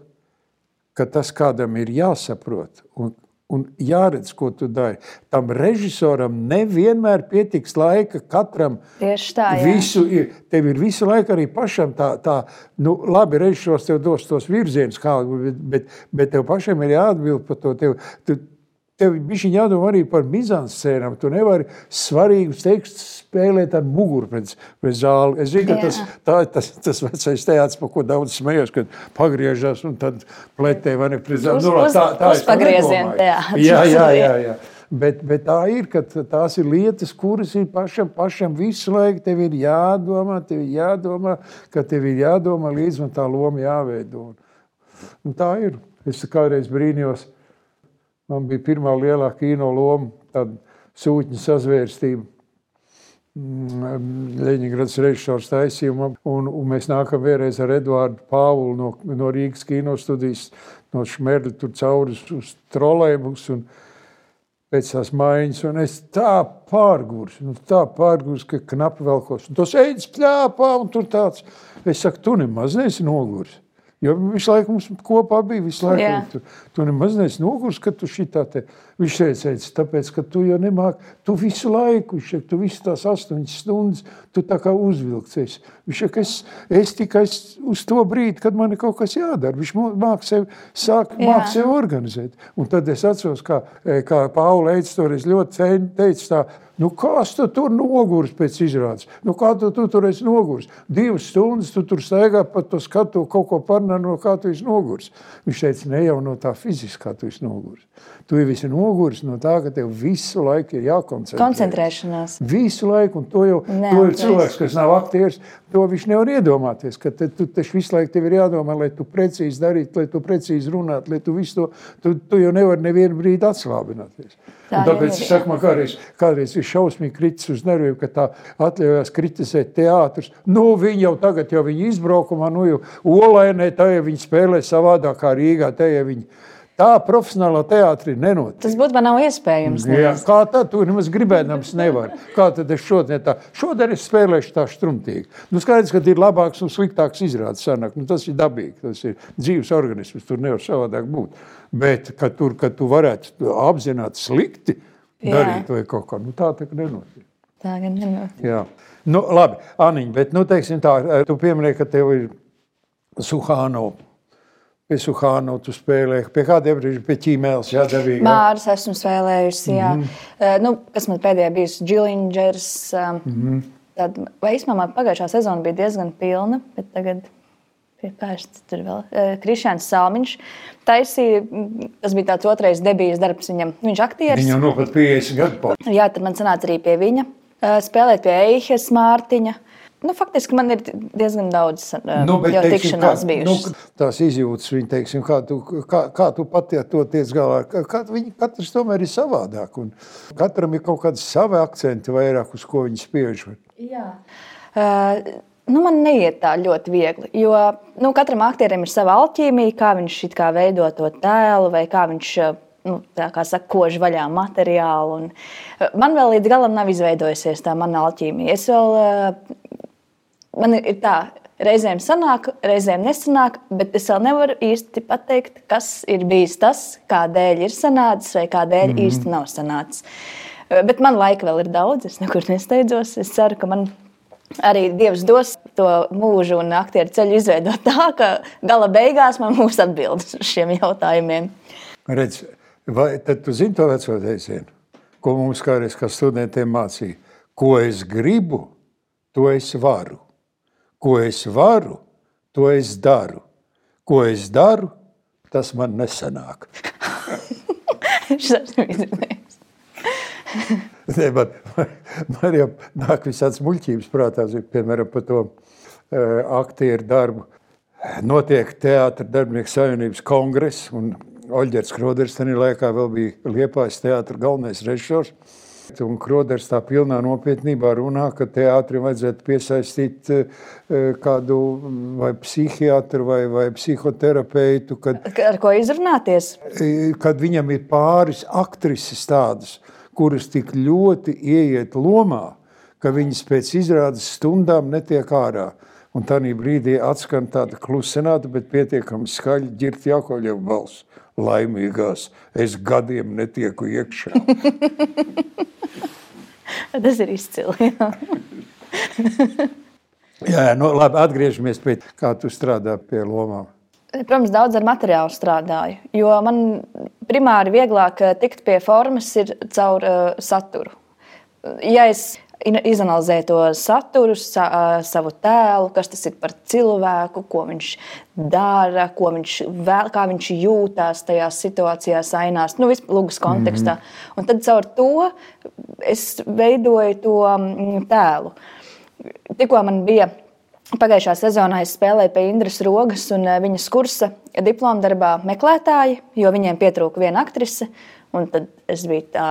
ka tas kādam ir jāsaprot. Un, un jāredz, ko tu dari. Tam režisoram nevienmēr pietiks laika katram. Tieši tā, jā. Visu, tev ir visu laiku arī pašam tā, tā nu, labi, režisors tev dos tos virzienus, kā, bet, bet, bet tev pašam ir jāatbild par to. Tev, tu, Tev bija jādomā arī par mizanscēnām. Tu nevari svarīgus tekstus spēlēt ar muguru pret, pret zāli. Es zinu, ka tas, tā, tas, tas vecais teātris, par ko daudz smējos, kad pagriežas un tad pletē vai ne pret zāli. Nu, tā, tā uz pagriezienu teātris. Jā, jā, jā. jā. Bet, bet tā ir, ka tās ir lietas, kuras ir pašam, pašam visu laiku. Tev ir jādomā, tev ir jādomā, ka tev ir jādomā līdz un tā loma jāveido. Un tā ir. Es kādreiz brīnījos, Man bija pirmā lielā kino loma, tāda sūtņa sazvērstība. Mm, Leņķis režisors taisījuma, un, un mēs nākam vēlreiz ar Eduardu Pāvulu no, no Rīgas kino studijas, no Šmerļa tur cauri uz trolēbus un pēc tās maiņas, un es tā pārgurs, nu tā pārgurs, ka knapi velkos, un tos eidz pļāpā, un tur tāds, es saku, tu nemaz neesi nogurs. Jo visu laiku mums kopā bija. Visu laiku yeah. tu, tu nemaz neesi nogurs, ka tu šitā te. Viņš teica, tāpēc, ka tu jau nemāki, tu visu laiku, šeit, tu visu tās astoņas stundas, tu tā kā uzvilksies. Viņš saka, es, es tikai uz to brīdi, kad man ir kaut kas jādara. Viņš māk sev, sāk, yeah. māk sev organizēt. Un tad es atceros, kā, e, kā Paula Eids toreiz ļoti teica tā, Nu, kas tu tur noguris pēc izrādes? Nu, kā tu, tu tur esi noguris? Divas stundas tu tur staigā pa to skatu, kaut ko parunā, no kā tu esi noguris. Viņš teica, ne jau no tā fiziskā tu esi noguris. Tu esi noguris no tā, ka tev visu laiku ir jākoncentrē. Koncentrēšanās. Visu laiku, un to jau ne, to ir cilvēks, kas nav aktieris, to viņš nevar iedomāties, ka te, tu taču visu laiku tev ir jādomā, lai tu precīzi darītu, lai tu precīzi runātu, lai tu visu to, tu, tu jau nevar nevienu brīdi atslābināties. Tā un tāpēc es saku, man kādreiz, kādreiz ir šausmīgi kritis uz nerviem, ka tā atļaujās kritizēt teātrus. Nu, viņi jau tagad, jau viņi izbraukumā, nu jau Olainē, tā jau viņi spēlē savādāk kā Rīgā, tā jau viņi Tā profesionālā teātrī nenotiek. Tas būtu nav iespējams. Jā, kā tā, tu nemaz gribēdams nevar. Kā tad es šodien tā, šodien es spēlēšu tā strumtīgi. Nu, skaidrs, ka ir labāks un sliktāks izrādes sanāk. Nu, tas ir dabīgi, tas ir dzīves organisms, tur nevar savādāk būt. Bet, ka tur, ka tu varētu apzināt slikti darīt Jā. vai kaut kā, nu tā tā nenotiek. Tā gan nenotiek. Jā. Nu, labi, Aniņ, bet, nu, teiksim tā, tu pieminēji, ka tev ir Suhānova Pie Suhānu tu spēlēji, pie kādiem brīžiem, pie ķīmēles, jā, devīgi. Māris esmu spēlējusi, jā. Mm -hmm. nu, kas man pēdējā bijusi Džilingers. Mm -hmm. Tad, vai īstenībā pagājušā sezona bija diezgan pilna, bet tagad Pērsts, tur vēl Krišāns Salmiņš taisīja. Tas bija tāds otrais debijas darbs viņam. Viņš aktieris. Viņam nu pat 50 gadu pār. Jā, tad man sanāca arī pie viņa. Spēlēt pie Eihes Mārtiņa. Nu, faktiski man ir diezgan daudz uh, nu, bet, jau teiksim, tikšanās kā, bijušas. Nu, tās izjūtas, viņi, teiksim, kā tu, kā, kā tu pati to tiec galā. Kā, viņi katrs tomēr ir savādāk. Un katram ir kaut kādi savi akcenti vairāk, uz ko viņi spiež. Jā. Uh, Nu, man neiet tā ļoti viegli. Jo nu, katram aktierim ir sava alķīmija, kā viņš kā veido to tēlu, vai kā viņš nu, kā saka, kož vaļā materiālu. Un man vēl līdz galam nav izveidojusies tā mana alķīmija. Es vēl man ir tā, reizēm sanāk, reizēm nesanāk, bet es vēl nevaru īsti pateikt, kas ir bijis tas, kādēļ ir sanācis vai kādēļ mm -hmm. īsti nav sanācis. Bet man laika vēl ir daudz, es nekur nesteidzos. Es ceru, ka man arī Dievs dos to mūžu un aktieru ceļu izveidot tā, ka gala beigās man būs atbildes uz šiem jautājumiem. Redz, vai tad tu zini to veco teicienu, ko mums kādreiz kā studentiem mācīja? Ko es gribu, to es varu. Ko es varu, to es daru. Ko es daru, tas man nesanāk. ne, man, man jau nāk visāds muļķības prātā, piemēram, par to uh, aktieru darbu. Notiek teātra darbinieku savienības kongress, un Oļģers Kroders tajā laikā vēl bija Liepājas teātra galvenais režisors. Un Kroders tā pilnā nopietnībā runā, ka teātrim vajadzētu piesaistīt kādu vai psihiatru vai, vai psihoterapeitu. Kad, Ar ko izrunāties? Kad viņam ir pāris aktrises tādas, kuras tik ļoti ieiet lomā, ka viņas pēc izrādes stundām netiek ārā. Un tā brīdī atskan tāda klusenāta, bet pietiekami skaļa ģirta Jakovļeva balss. Laimīgās, es gadiem netieku iekšā. Tas ir izcili. Jā, jā nu, labi, atgriežamies pie kā tu strādā pie lomām. Protams, daudz ar materiālu strādāju, jo man primāri vieglāk tikt pie formas ir caur uh, saturu. Ja es izanalizē to saturu, sa, savu tēlu, kas tas ir par cilvēku, ko viņš dara, ko viņš vēl, kā viņš jūtās tajās situācijās, ainās, nu, vispār lūgas kontekstā. Mm -hmm. Un tad caur to es veidoju to tēlu. Tikko man bija Pagājušā sezonā es spēlēju pie Indras Rogas un viņas kursa diploma darbā meklētāji, jo viņiem pietrūka viena aktrise. Tad es biju tā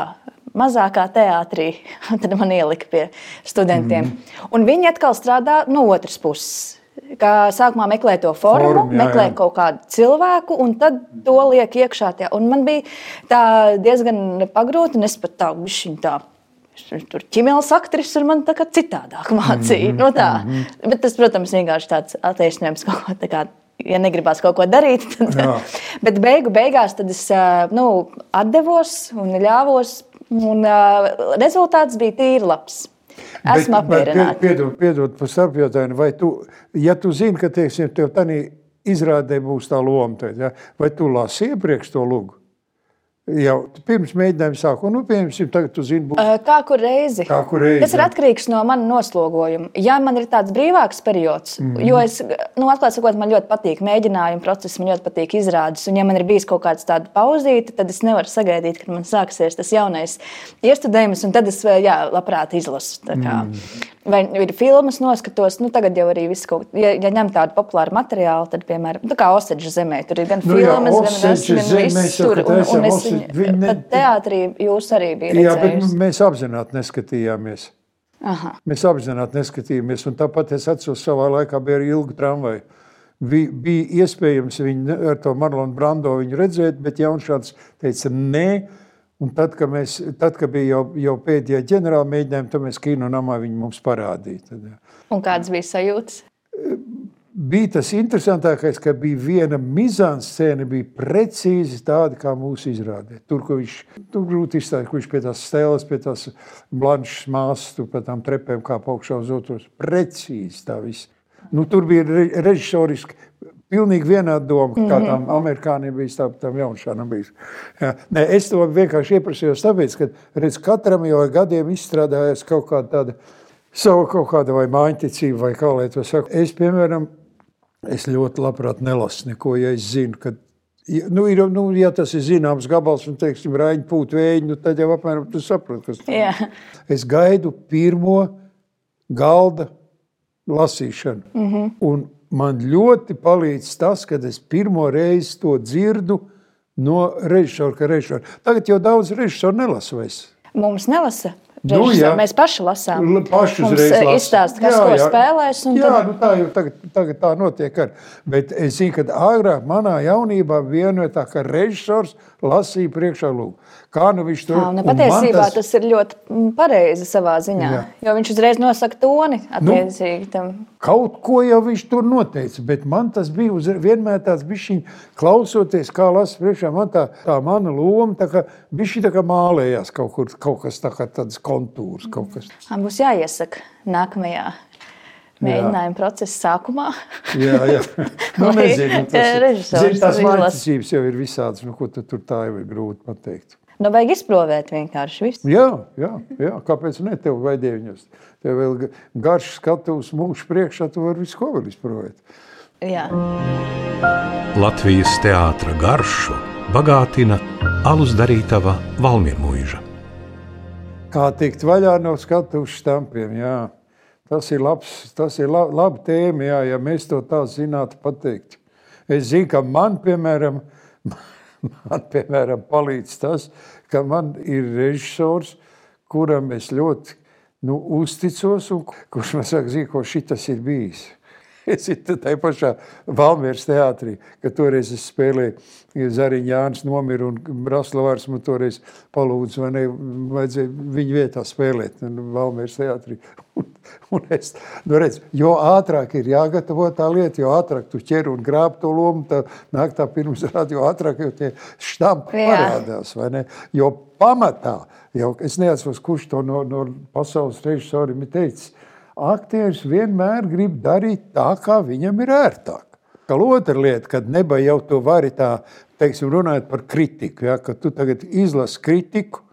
mazākā teātrī, tad man ielika pie studentiem. Mm. Un viņi atkal strādā no otras puses. Kā sākumā meklē to formu, Form, jā, meklē jā. kaut kādu cilvēku, un tad to liek iekšā. Tajā. Un man bija diezgan pagrūti, un es pat tā, tā tur ķīmijas aktris ir man tā kā citādāk mācīja. Mm -hmm. no tā. mm -hmm. Bet tas, protams, vienkārši tāds attieksmes kaut ko tādu. Ja negribās kaut ko darīt, tad. Jā. Bet beigu beigās es nu, atdevos un ļāvos Un, uh, rezultāts bija tīri labs. Esmu apmierināta. Piedod, piedod par starpjautājumu, vai tu, ja tu zini, ka teiksim, tev tādā izrādē būs tā loma, tad, ja, vai tu lasi iepriekš to lūgu? Jau pirms mēģinājuma sākuma, nu, piemēram, tagad tu zini, būs. Kā kur reizi? Kā kur reizi? Tas ir atkarīgs no manas noslogojuma. Ja man ir tāds brīvāks periods, mm -hmm. jo es, nu, atklāti sakot, man ļoti patīk mēģinājuma process, man ļoti patīk izrādes, un ja man ir bijis kaut kāds tāds pauzīte, tad es nevaru sagaidīt, kad man sāksies tas jaunais iestudējums, un tad es, jā, labprāt izlasu. Mm. Vai ir filmas noskatos, nu tagad jau arī viss kaut kas, ja, ja ņem tādu populāru materiālu, tad, piemēram, tā kā Oseģa zemē, tur ir gan nu, filmas, jā, gan tas, gan viss tur. Un, un es viņu, viņi ne... teātrī jūs arī bija Jā, bet mēs apzināti neskatījāmies. Aha. Mēs apzināti neskatījāmies, un tāpat es atceros savā laikā bija arī ilga tramvaja. Bija, bija iespējams viņu ar to Marlonu Brando viņu redzēt, bet Jaunšāds teica, nē, Un tad, kad, mēs, tad, kad bija jau, jau pēdējie ģenerāli mēģinājumi, tad mēs kino namā viņi mums parādīja. Tad. Un kādas bija sajūtas? Bija tas interesantākais, ka bija viena mizāna scēna, bija precīzi tāda, kā mūsu izrādē. Tur, kur viņš tur grūti izstāstīt, kur viņš pie tās stēles, pie tās blanšas māsas, tur pie tām trepēm kā paukšā uz otros. Precīzi tā viss. Nu, tur bija režisoriski Pilnīgi vienāda doma, kā mhm. tam amerikāņiem bija, tā tam jaunšanam bija. Ja. Nē, es to vienkārši ieprasījos tāpēc, ka redz, katram jau ar gadiem izstrādājas kaut kāda tāda savu kaut kāda vai mājiņticība, vai kā lai to saka. Es, piemēram, es ļoti labprāt nelasu neko, ja es zinu, ka Ja, nu, ir, nu, ja tas ir zināms gabals, un teiksim, rāņķi pūt vēju, nu, tad jau apmēram tu saproti, kas tas ir. Es gaidu pirmo galda lasīšanu. Mm -hmm. Un man ļoti palīdz tas, kad es pirmo reizi to dzirdu no režisora. Tagad jau daudz režisoru nelasa vairs. Mums nelasa. Nu, jā. Mēs paši lasām. Paši uzreiz eh, izstāst, kas jā, jā. spēlēs. Jā, tad... nu tā jau tagad, tagad tā notiek. Ar. Bet es zinu, ka agrāk manā jaunībā viena no tā, ka režisors lasīja priekšā lūgu. Kā nu viņš to dara? Patiesībā tas... tas ir ļoti pareizi savā ziņā. Jā. Jo viņš uzreiz nosaka toni attiecīgi nu, tam. Kaut ko jau viņš tur noteica, bet man tas bija uz, vienmēr tāds bišķiņ, klausoties, kā lasa priekšā, man tā, tā mana loma, tā kā bišķi tā kā mālējās kaut kur, kaut kas tā kā tādas kontūras, kaut kas. Man būs jāiesaka nākamajā mēģinājuma procesa sākumā. jā, jā. Nu, nezinu, tas, zin, tās mācības jau ir visādas, nu, ko tu tur tā jau ir grūti pateikt. Nu, vajag izprovēt vienkārši visu. Jā, jā, jā. kāpēc ne? Tev vajadzēja viņus. Tev vēl garš skatuves mūžs priekšā, tu vari visu ko vēl izprovēt. Jā. Latvijas teātra garšu bagātina alus darītava Valmiermuiža. Kā tikt vaļā no skatuves štampiem, jā. Tas ir labs, tas ir lab, laba tēma, jā, ja mēs to tā zinātu pateikt. Es zinu, ka man, piemēram, man, piemēram, palīdz tas, ka man ir režisors, kuram es ļoti nu, uzticos, un kurš man saka, zina, ko šitas ir bijis. Es esmu tajā pašā Valmieras teātrī, kad toreiz es spēlēju, ja Zariņa Jānis nomira un Braslavārs man toreiz palūdza, vai ne, vajadzēja viņa vietā spēlēt Valmieras teātrī. Un, un es, nu redz, jo ātrāk ir jāgatavo tā lieta, jo ātrāk tu ķer un grāb to lomu, tā nāk tā pirms rādi, jo ātrāk jau tie štampi parādās? Jo pamatā, jau es neatceros, kurš to no, no pasaules režisoriem ir teicis, aktieris vienmēr grib darīt tā, kā viņam ir ērtāk. Kā otra lieta, kad neba jau to vari tā, teiksim, runājot par kritiku, ja, kad tu tagad izlasi kritiku,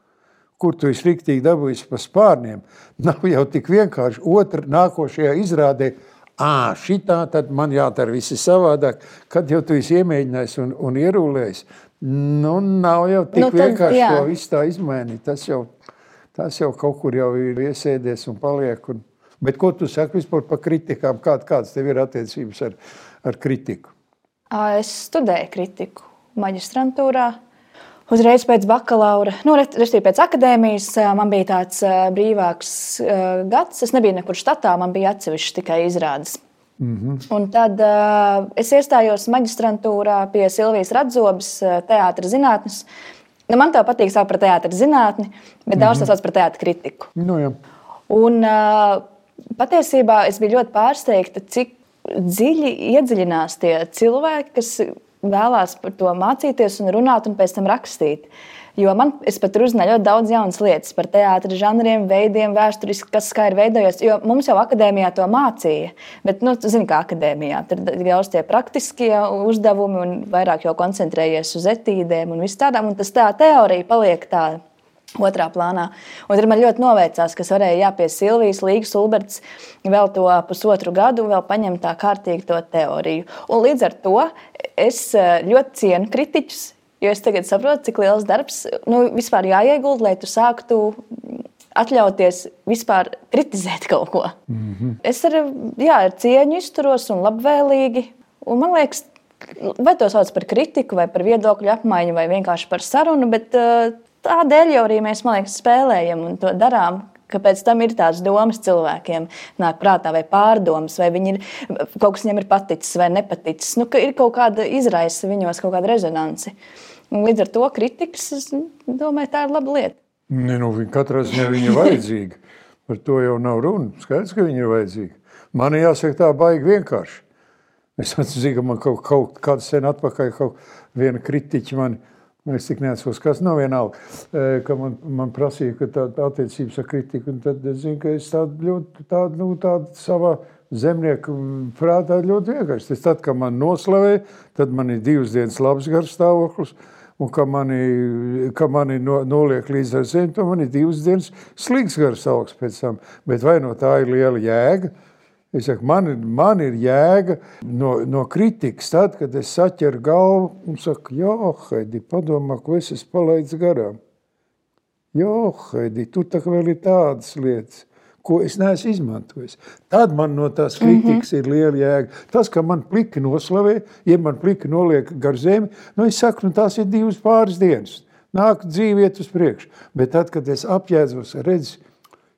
kur tu esi riktīgi dabūjis pa spārniem, nav jau tik vienkārši otra nākošajā izrādē, ā, šitā tad man jādara visi savādāk, kad jau tu esi iemēģinājis un, un ierūlējis, nu, nav jau tik nu, tad, vienkārši jā. to visu tā izmainīt, tas jau, tas jau kaut kur jau ir iesēdies un paliek, un, Bet ko tu saki vispār par kritikām? Kād, kādas tev ir attiecības ar, ar kritiku? Es studēju kritiku maģistrantūrā. Uzreiz pēc bakalaura, nu, respektīvi pēc akadēmijas, man bija tāds brīvāks gads. Es nebiju nekur štatā, man bija atsevišķi tikai izrādes. Mm -hmm. Un tad uh, es iestājos maģistrantūrā pie Silvijas Radzobas, teātris zinātnes. Nu, man tā patīk saukt par teātris zinātni, bet mm -hmm. daudz tas sauc par teātris kritiku. Nu, jā. Un, uh, patiesībā es biju ļoti pārsteigta, cik dziļi iedziļinās tie cilvēki, kas vēlās par to mācīties, un runāt, un pēc tam rakstīt. Jo man pat tur uzzināju ļoti daudz jaunas lietas par teātriem, žanriem, veidiem, vēsturiski, kas kā ir veidojies. Jo mums jau akadēmijā to mācīja. Bet, nu, zini, kā akadēmijā tur ir daudz tie praktiskie uzdevumi, un vairāk jau koncentrējies uz etīdēm un viss tādām. Un tas tā teorija paliek tāda otrā plānā. Un tad man ļoti noveicās, ka es varēju jā, pie Silvijas Līgas Ulberts vēl to pusotru gadu vēl paņemt tā kārtīgi to teoriju. Un līdz ar to es eh, ļoti cienu kritiķus, jo es tagad saprotu, cik liels darbs nu, vispār jāiegulda, lai tu sāktu atļauties vispār kritizēt kaut ko. Mm -hmm. Es ar, jā, ar cieņu izturos un labvēlīgi. Un man liekas, vai to sauc par kritiku, vai par viedokļu apmaiņu, vai vienkārši par sarunu, bet uh, Tādēļ jau arī mēs liekas, spēlējam un to darām. Kāpēc tam ir tādas domas cilvēkiem, nāk prātā, vai pārdomas, vai ir, kaut kas viņam ir paticis vai nepaticis. Nu, ka ir kaut kāda izraisa viņos, kaut kāda rezonance. Un līdz ar to kritikas, es domāju, tā ir laba lieta. Ne, nu, katrā ziņā viņa ir vajadzīga. Par to jau nav runa. Skaidrs, ka viņa ir vajadzīga. Man jāsaka, tā baigi vienkārši. Es atceros, ka man kaut, kaut kādu sen atpakaļ kaut viena kritiķa man Es tik neatceros, kas nav vienalga, ka man, man prasīja, ka tāda attiecības ar kritiku, un tad es zinu, ka es tādu ļoti, tādu, nu, tādu savā zemnieku prātā ļoti vienkārši. Tas tad, kad man noslavē, tad man ir divas dienas labs garstāvoklis, un ka mani, ka mani no, noliek līdz ar zemi, to man ir divas dienas slikts garstāvoklis pēc tam. Bet vai no tā ir liela jēga? Es saku, man, man ir jēga no, no kritikas, tad, kad es saķeru galvu un saku, jo, Haidi, padomā, ko es esmu palaidis garām. Jo, Haidi, tur tā vēl ir tādas lietas, ko es neesmu izmantojis. Tad man no tās kritikas mm -hmm. ir liela jēga. Tas, ka man pliki noslavē, ja man pliki noliek gar zemi, nu es saku, nu tās ir divas pāris dienas. Nāk dzīve iet uz priekšu. Bet tad, kad es apjēdzos, redzu,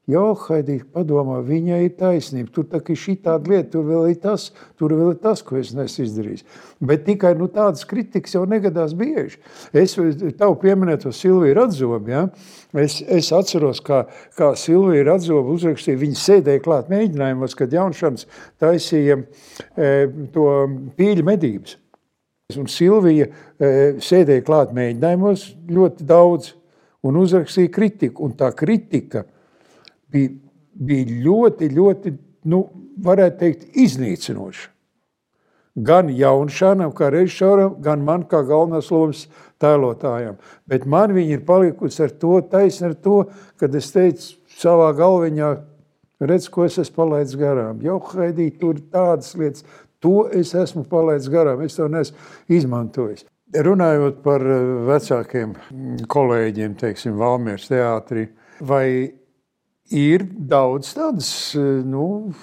Jo, Haidī, padomā, viņai ir taisnība. Tur ir šī tāda lieta, tur vēl ir tas, tur vēl ir tas, ko es neesmu izdarījis. Bet tikai nu, tādas kritikas jau negadās bieži. Es tev pieminēju Silviju Radzobu. Ja? Es, es atceros, kā, kā Silvija Radzoba uzrakstīja, viņa sēdēja klāt mēģinājumos, kad Jaunšans taisīja e, to pīļu medības. Un Silvija e, sēdēja klāt mēģinājumos ļoti daudz un uzrakstīja kritiku. Un tā kritika – bija, bija ļoti, ļoti, nu, varētu teikt, iznīcinoša. Gan Jaunšanam, kā režisoram, gan man kā galvenās lomas tēlotājam. Bet man viņa ir palikusi ar to taisni ar to, kad es teicu savā galviņā, redz, ko es esmu palaidis garām. Jau, Haidī, tur tādas lietas, to es esmu palaidis garām, es to neesmu izmantojis. Runājot par eh, vecākiem kolēģiem, teiksim, Valmieras teātrī, vai ir daudz tādas nu,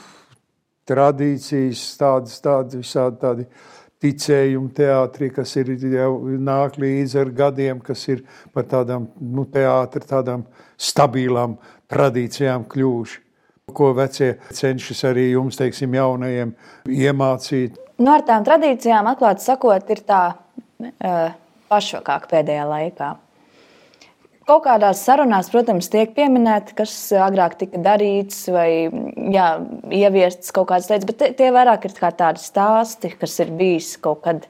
tradīcijas, tādas, tādas visādi tādi ticējumu teātrī, kas ir jau nāk līdzi ar gadiem, kas ir par tādām nu, teātra, tādām stabilām tradīcijām kļuvuši. Ko vecie cenšas arī jums, teiksim, jaunajiem iemācīt? Nu, ar tām tradīcijām, atklāti sakot, ir tā uh, pašvakāk pēdējā laikā. Kaut kādās sarunās, protams, tiek pieminēta, kas agrāk tika darīts vai jā, ieviests kaut kādas lietas, bet tie vairāk ir tādi stāsti, kas ir bijis kaut kad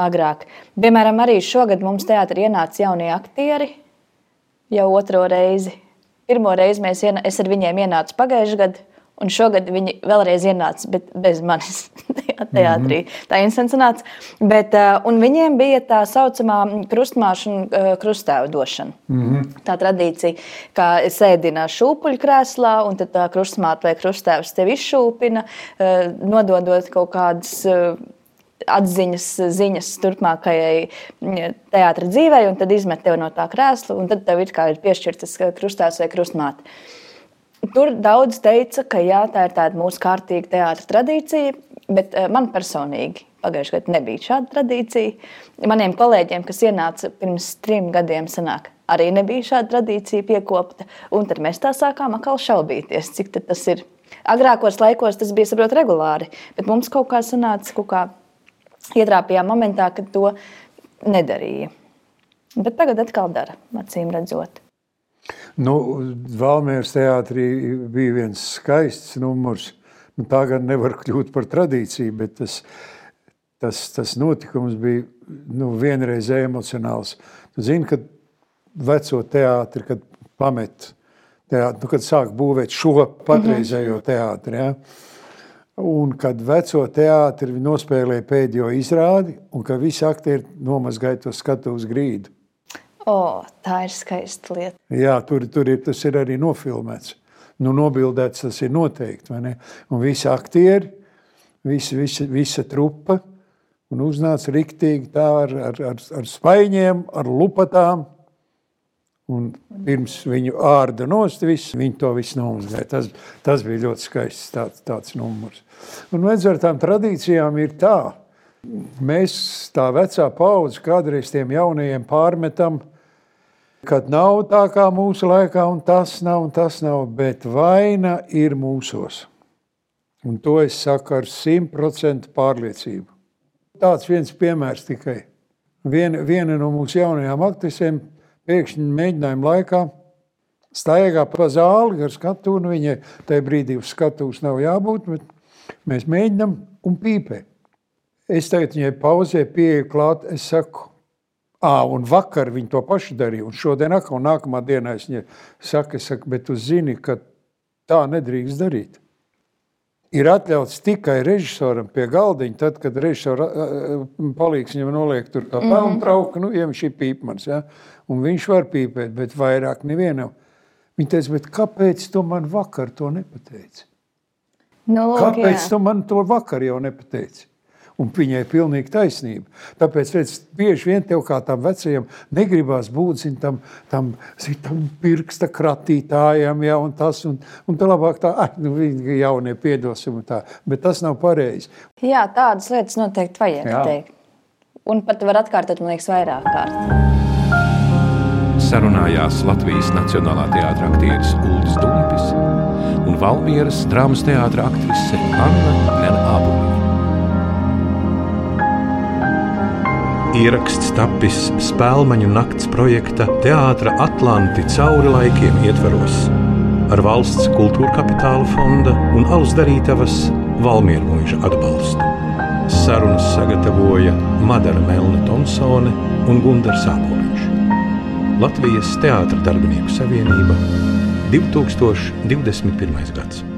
agrāk. Piemēram, arī šogad mums teātrī ienāca jaunie aktieri jau otro reizi. Pirmo reizi mēs, es ar viņiem ienācu pagājušajā gadā. Un šogad viņi vēlreiz ienāca, bet bez manis teātrī. Mm -hmm. Tā inscenizācija. Bet uh, viņiem bija tā saucamā krustmāšu un uh, krustēvu došana. Mm -hmm. Tā tradīcija, ka sēdina šūpuļu krēslā, un tad tā krustmāte vai krustēvs tevi izšūpina, uh, nododot kaut kādas. Atziņas, ziņas turpmākajai teātris dzīvei, un tad izmet tevi no tā krēsla, un tad tev ir, ir piešķirtas krustēvs vai krustmāte. Tur daudz teica, ka jā, tā ir tāda mūsu kārtīga teātris tradīcija, bet eh, man personīgi pagājušajā gadā nebija šāda tradīcija. Maniem kolēģiem, kas ienāca pirms trim gadiem, sanāk, arī nebija šāda tradīcija piekopta. Un tad mēs tā sākām atkal šaubīties, cik tas ir. Agrākos laikos tas bija saprot, regulāri, bet mums kaut kā sanāca, kaut kā ietrāpījām momentā, kad to nedarīja. Bet tagad atkal dara, acīm redzot. Nu, Valmieras teātrī bija viens skaists numurs. Nu, tā gan nevar kļūt par tradīciju, bet tas, tas, tas notikums bija nu, vienreiz emocionāls. Tu zini, kad veco teātri, kad pamet teātri, nu, kad sāk būvēt šo patreizējo mhm. teātri, ja? un kad veco teātri nospēlēja pēdējo izrādi, un ka visi aktieri nomazgāja to skatu uz grīdu. O, tā ir skaista lieta. Jā, tur, tur ir, tas ir arī nofilmēts. Nu, nobildēts tas ir noteikti. Un visi aktieri, visi, visi, visa trupa, un uznāca riktīgi tā ar, ar, ar, ar spaiņiem, ar lupatām. Un pirms viņu ārda nost, visu, viņi to visu nomazgāja. Tas, tas bija ļoti skaists tāds, tāds numurs. Un redz, ar tām tradīcijām ir tā. Mēs tā vecā paudze kādreiz tiem jaunajiem pārmetam, kad nav tā kā mūsu laikā, un tas nav, un tas nav, bet vaina ir mūsos. Un to es saku ar simtprocentu pārliecību. Tāds viens piemērs tikai. Viena, viena no mūsu jaunajām aktrisēm pēkšņi mēģinājuma laikā staigā pa zāli ar skatu, un viņai tajā brīdī uz skatuves nav jābūt, bet mēs mēģinām un pīpē. Es tagad viņai pauzē pieeju klāt, es saku, À, un vakar viņi to pašu darīja, un šodien atkal nākamā dienā es viņai saku, es saku, bet tu zini, ka tā nedrīkst darīt. Ir atļauts tikai režisoram pie galdiņa, tad, kad režisora palīgs viņam noliek tur kā pelnu mhm. trauku, nu, ja šī pīpmans, ja, un viņš var pīpēt, bet vairāk nevienam. Viņa teica, bet kāpēc tu man vakar to nepateici? Nu, lūk, kāpēc jā. tu man to vakar jau nepateici? Un viņai ir pilnīgi taisnība. Tāpēc, redz, bieži vien tev kā tam vecajam negribās būt zin, tam, tam, zin, tam pirksta kratītājam, ja, un tas, un, un tā labāk tā, ah, nu, viņi jaunie piedosim un tā. Bet tas nav pareizi. Jā, tādas lietas noteikti vajag Jā. teikt. Un pat var atkārtot, man liekas, vairāk kārt. Sarunājās Latvijas Nacionālā teātra aktieris Uldis Dumpis un Valmieras drāmas teātra aktrise Anna Nena Ieraksts tapis Spēlmaņu nakts projekta Teātra Atlanti cauri laikiem ietvaros ar valsts kultūra kapitāla fonda un Alus darītavas Valmieru mūža atbalstu. Sarunas sagatavoja Madara Melna Thompsone un Gunārs Sāpoliņš. Latvijas Teātra darbinieku savienība 2021. gads.